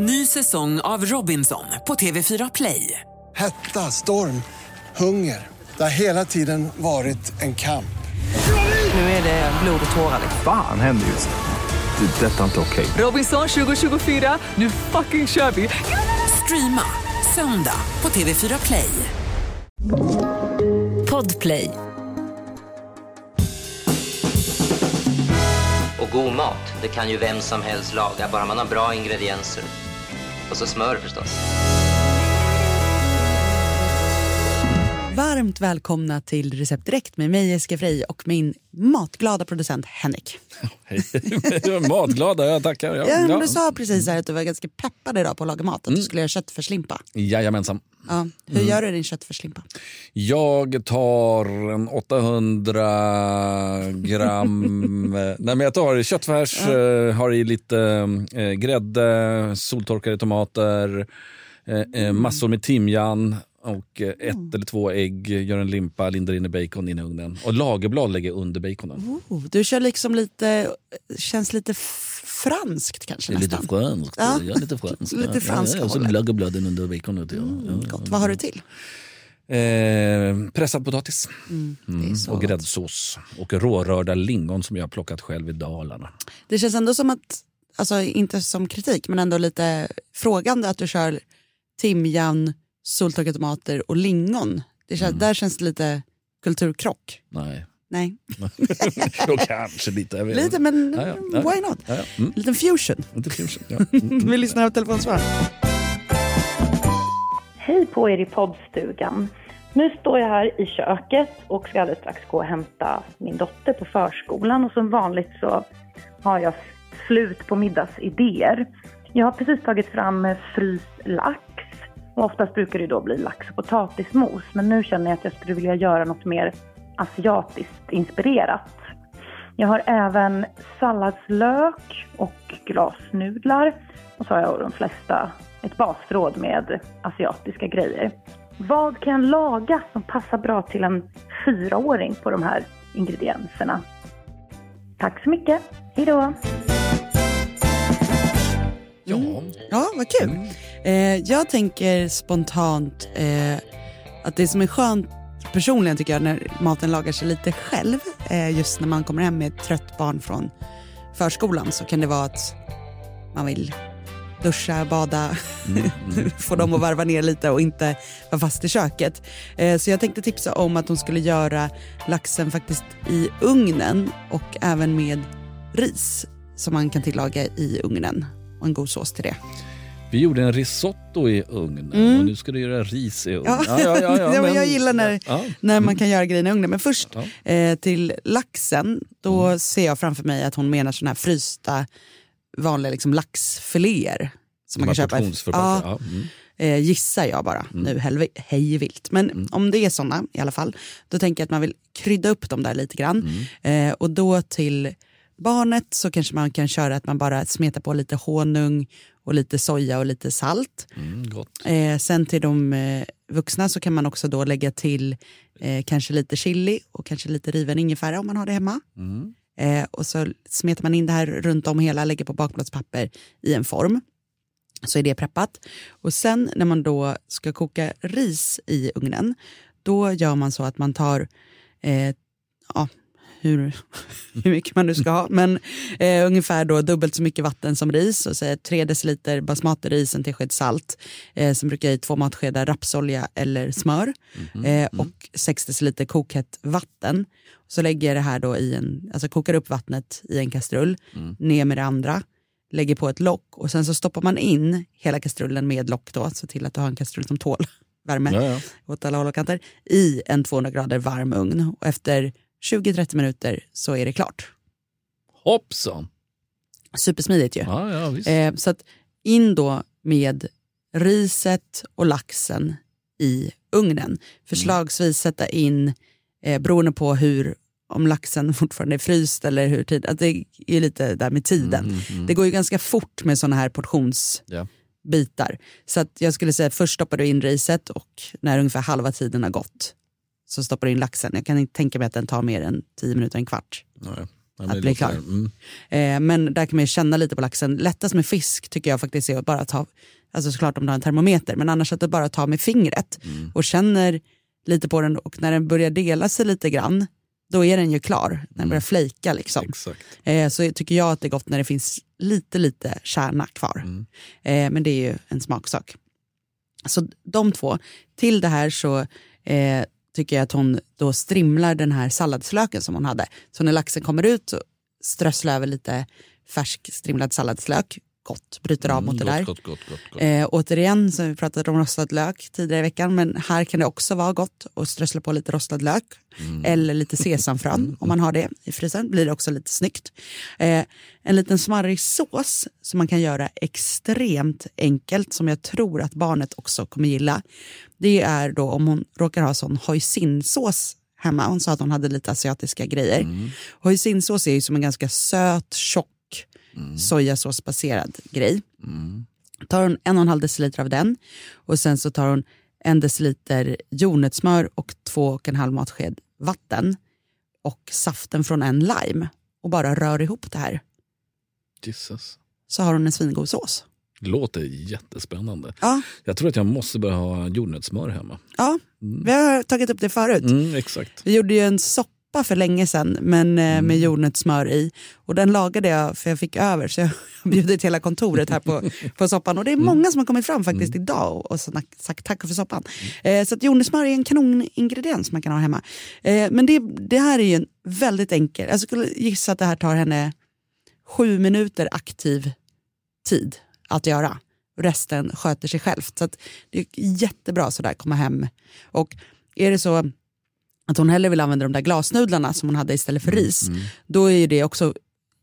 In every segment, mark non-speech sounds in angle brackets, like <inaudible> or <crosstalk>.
Ny säsong av Robinson på TV4 Play. Hetta, storm, hunger. Det har hela tiden varit en kamp. Nu är det blod och tårar. Fan händer just nu. Det. är Detta är inte okej. Robinson 2024, nu fucking kör vi! Streama söndag på TV4 Play. Podplay. Och god mat, det kan ju vem som helst laga, bara man har bra ingredienser. Och så smör förstås. Varmt välkomna till Recept Direkt med mig Jessica Frey och min matglada producent Henrik. Hej. <laughs> Matglada, jag tackar. Ja, Ja, ja. du sa precis här att du var ganska peppad idag på att laga mat, att du skulle göra köttfärslimpa. Jajamensan. Ja. Hur gör du din köttfärslimpa? Jag tar en 800 gram... <laughs> nej men jag tar köttfärs, eh, har i lite eh, grädde, soltorkade tomater, eh, massor med timjan och eh, ett eller två ägg, gör en limpa, lindar in i bacon in i ugnen. Och lagerblad lägger under baconen. Oh, du kör liksom lite, känns lite franskt kanske lite nästan. franskt. Ja. Ja. lite franskt. Lite franska ja, och så lagerbladen under baconet. Ja. Ja. Gott. Vad har du till? Eh, pressad potatis är så och gräddsås och rårörda lingon som jag har plockat själv i Dalarna. det känns ändå som att, alltså inte som kritik, men ändå lite frågande att du kör timjan, soltorkade tomater och lingon. Det känns, Mm. Där känns det lite kulturkrock. Nej, Nej, <laughs> då kanske lite. Jag vet lite men Ja, ja, why not? Ja, ja. Mm. En liten fusion. Inte fusion. Ja. <laughs> Mm. Vi lyssnar på telefonsvar. Hej på er i poddstugan. Nu står jag här i köket och ska alldeles strax gå och hämta min dotter på förskolan och som vanligt så har jag slut på middagsidéer. Jag har precis tagit fram fryst lax och oftast brukar det då bli lax och potatismos men nu känner jag att jag skulle vilja göra något mer asiatiskt inspirerat. Jag har även salladslök och glasnudlar. Och så har jag de flesta ett basförråd med asiatiska grejer. Vad kan jag laga som passar bra till en fyraåring på de här ingredienserna? Tack så mycket. Hej då! Ja. Ja, vad kul. Eh, jag tänker spontant eh, att det som är skönt personligen tycker jag när maten lagar sig lite själv, eh, just när man kommer hem med ett trött barn från förskolan så kan det vara att man vill duscha, bada, <laughs> få dem att varva ner lite och inte vara fast i köket. Eh, så jag tänkte tipsa om att de skulle göra laxen faktiskt i ugnen och även med ris som man kan tillaga i ugnen och en god sås till det. Vi gjorde en risotto i ugnen Mm. och nu ska du göra ris i ugnen. Ja. Ja, <laughs> men jag gillar när- Ja. när man kan göra grejerna i ugnen. Men först Ja. Mm. eh, till laxen, då ser jag framför mig att hon menar såna här frysta vanliga liksom, laxfiléer. Som man kan köpa. Ja, ja. Mm. eh, gissar jag bara nu helv- hej vilt. Men om det är såna i alla fall, då tänker jag att man vill krydda upp dem där lite grann. Eh, och då till barnet så kanske man kan köra att man bara smetar på lite honung och lite soja och lite salt. Mm. Eh, sen till de eh, vuxna så kan man också då lägga till eh, kanske lite chili och kanske lite riven ingefära om man har det hemma. Mm. Eh, och så smetar man in det här runt om hela, lägger på bakplåtspapper i en form. Så är det preppat. Och sen när man då ska koka ris i ugnen, då gör man så att man tar eh, ja, hur, <laughs> hur mycket man nu ska ha, men eh, ungefär då dubbelt så mycket vatten som ris och säger 3 deciliter basmati-ris, en tesked salt. Eh, sen brukar jag i två matskedar rapsolja eller smör eh, och 6 deciliter kokhett vatten. Så lägger jag det här då i en, alltså kokar upp vattnet i en kastrull, ner med det andra, lägger på ett lock och sen så stoppar man in hela kastrullen med lock då, så till att du har en kastrull som tål värme Ja, ja. åt alla håll och kanter, i en 200 grader varm ugn. Och efter 20-30 minuter så är det klart. Hoppsan! Supersmidigt ju. Ja, ja. Eh, så att in då med riset och laxen i ugnen. Förslagsvis sätta in, eh, beroende på hur, om laxen <laughs> fortfarande är fryst eller hur tid, att det är lite där med tiden. Det går ju ganska fort med sådana här portionsbitar. Ja. Så att jag skulle säga först stoppar du in riset och när ungefär halva tiden har gått så stoppar du in laxen. Jag kan inte tänka mig att den tar mer än 10 minuter, en kvart. Ja, men att bli klar. Mm. Eh, men där kan man ju känna lite på laxen. Lättast med fisk tycker jag faktiskt är att bara ta, alltså såklart om du har en termometer, men annars att du bara ta med fingret Mm. och känner lite på den och när den börjar dela sig lite grann, då är den ju klar. När den börjar flejka liksom. Exakt. Eh, så tycker jag att det är gott när det finns lite, lite kärna kvar. Mm. Eh, men det är ju en smaksak. Så de två. Till det här så eh, tycker jag att hon då strimlar den här salladslöken som hon hade. Så när laxen kommer ut så strösslar över lite färsk strimlad salladslök. Gott, bryter av mot det där. Mm, Gott, gott, gott, gott. Eh, återigen, så har vi pratat om rostad lök tidigare i veckan, men här kan det också vara gott att strössla på lite rostad lök. Eller lite sesamfrön om man har det i frysen, blir det också lite snyggt. Eh, en liten smarrig sås som man kan göra extremt enkelt, som jag tror att barnet också kommer gilla. Det är då om hon råkar ha sån hoisinsås hemma. Hon sa att hon hade lite asiatiska grejer. Mm. Hoisinsås är ju som en ganska söt, tjock sojasåsbaserad grej tar hon en och en halv deciliter av den och sen så tar hon en deciliter jordnötssmör och två och en halv matsked vatten och saften från en lime och bara rör ihop det här. Jesus. Så har hon en svingod sås. Låter jättespännande. Ja, Jag tror att jag måste börja ha jordnötssmör hemma. ja vi har tagit upp det förut. Mm, exakt. Vi gjorde ju en soppa för länge sedan men eh, med jordnötssmör i. Och den lagade jag för jag fick över så jag <laughs> har bjudit hela kontoret här på, på soppan. Och det är många som har kommit fram faktiskt idag och, sagt tack för soppan. Eh, så att jordnötssmör är en kanoningrediens man kan ha hemma. Eh, men det, det här är ju en väldigt enkel, jag skulle gissa att det här tar henne sju minuter aktiv tid att göra. Resten sköter sig självt. Så det är jättebra sådär komma hem. Och är det så att hon hellre vill använda de där glasnudlarna som hon hade istället för ris, då är det också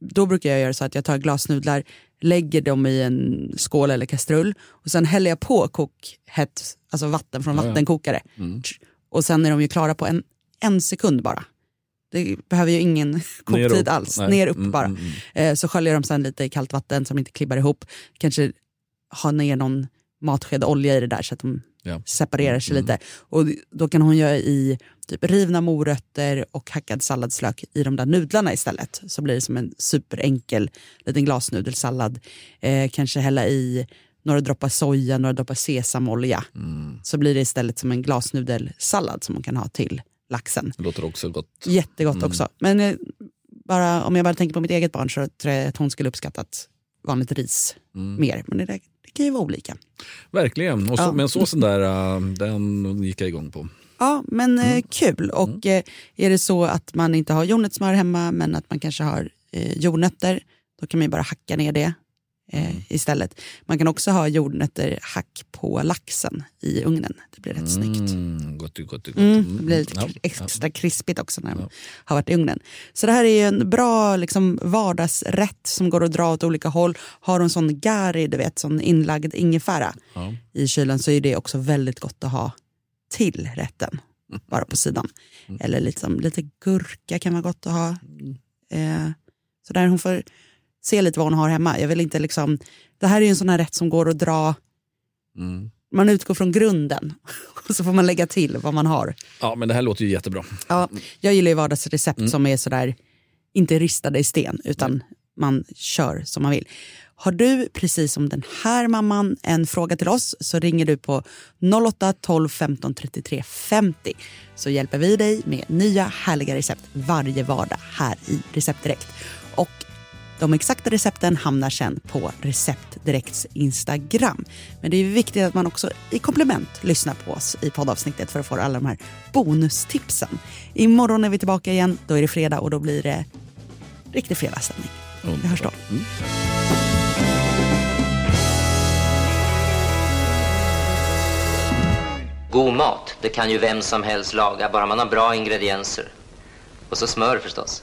då brukar jag göra så att jag tar glasnudlar, lägger dem i en skål eller kastrull och sen häller jag på kokhett, alltså vatten från vattenkokare. Och sen är de ju klara på en, en sekund bara. Det behöver ju ingen <laughs> koktid alls. Nej. Ner upp Mm, bara. mm, mm. Eh, så sköljer de sen lite i kallt vatten så de inte klibbar ihop. Kanske ha ner någon matsked olja i det där så att de Ja. separerar sig lite. Och då kan hon göra i typ rivna morötter och hackad salladslök i de där nudlarna istället. Så blir det som en superenkel liten glasnudelsallad. Eh, kanske hälla i några droppar soja, några droppar sesamolja. Så blir det istället som en glasnudelsallad som man kan ha till laxen. Det låter också gott. Jättegott också. Men eh, bara, om jag bara tänker på mitt eget barn så tror jag att hon skulle uppskattat vanligt ris mer. Men det, det kan ju vara olika. Verkligen. Och så, Ja. Men såsen där, äh, den gick jag igång på. Ja, men eh, kul. Och eh, är det så att man inte har jordnötssmör hemma men att man kanske har eh, jordnötter, då kan man ju bara hacka ner det eh, istället. Man kan också ha jordnötter hack på laxen i ugnen. Det blir rätt snyggt. Mm, gott, gott, gott. Mm, det blir lite Ja, extra krispigt också när de har varit i ugnen. Så det här är ju en bra liksom, vardagsrätt som går att dra åt olika håll. Har hon sån gari, du vet, sån inlagd ingefära Ja. i kylen så är det också väldigt gott att ha till rätten. Bara på sidan. Eller liksom, lite gurka kan vara gott att ha. Eh, så där hon får se lite vad hon har hemma. Jag vill inte liksom, det här är ju en sån här rätt som går att dra Mm. man utgår från grunden och <laughs> så får man lägga till vad man har. ja, men det här låter ju jättebra. Ja, jag gillar ju vardagsrecept som är sådär, inte ristade i sten, utan man kör som man vill. Har du, precis som den här mamman, en fråga till oss så ringer du på 08 12 15 33 50 så hjälper vi dig med nya härliga recept varje vardag här i Recept Direkt. Och de exakta recepten hamnar sen på Recept Direkts Instagram. Men det är viktigt att man också i komplement lyssnar på oss i poddavsnittet för att få alla de här bonustipsen. Imorgon är vi tillbaka igen, då är det fredag och då blir det riktig fredagsstämning. Vi hörs då. God mat, det kan ju vem som helst laga, bara man har bra ingredienser. Och så smör förstås.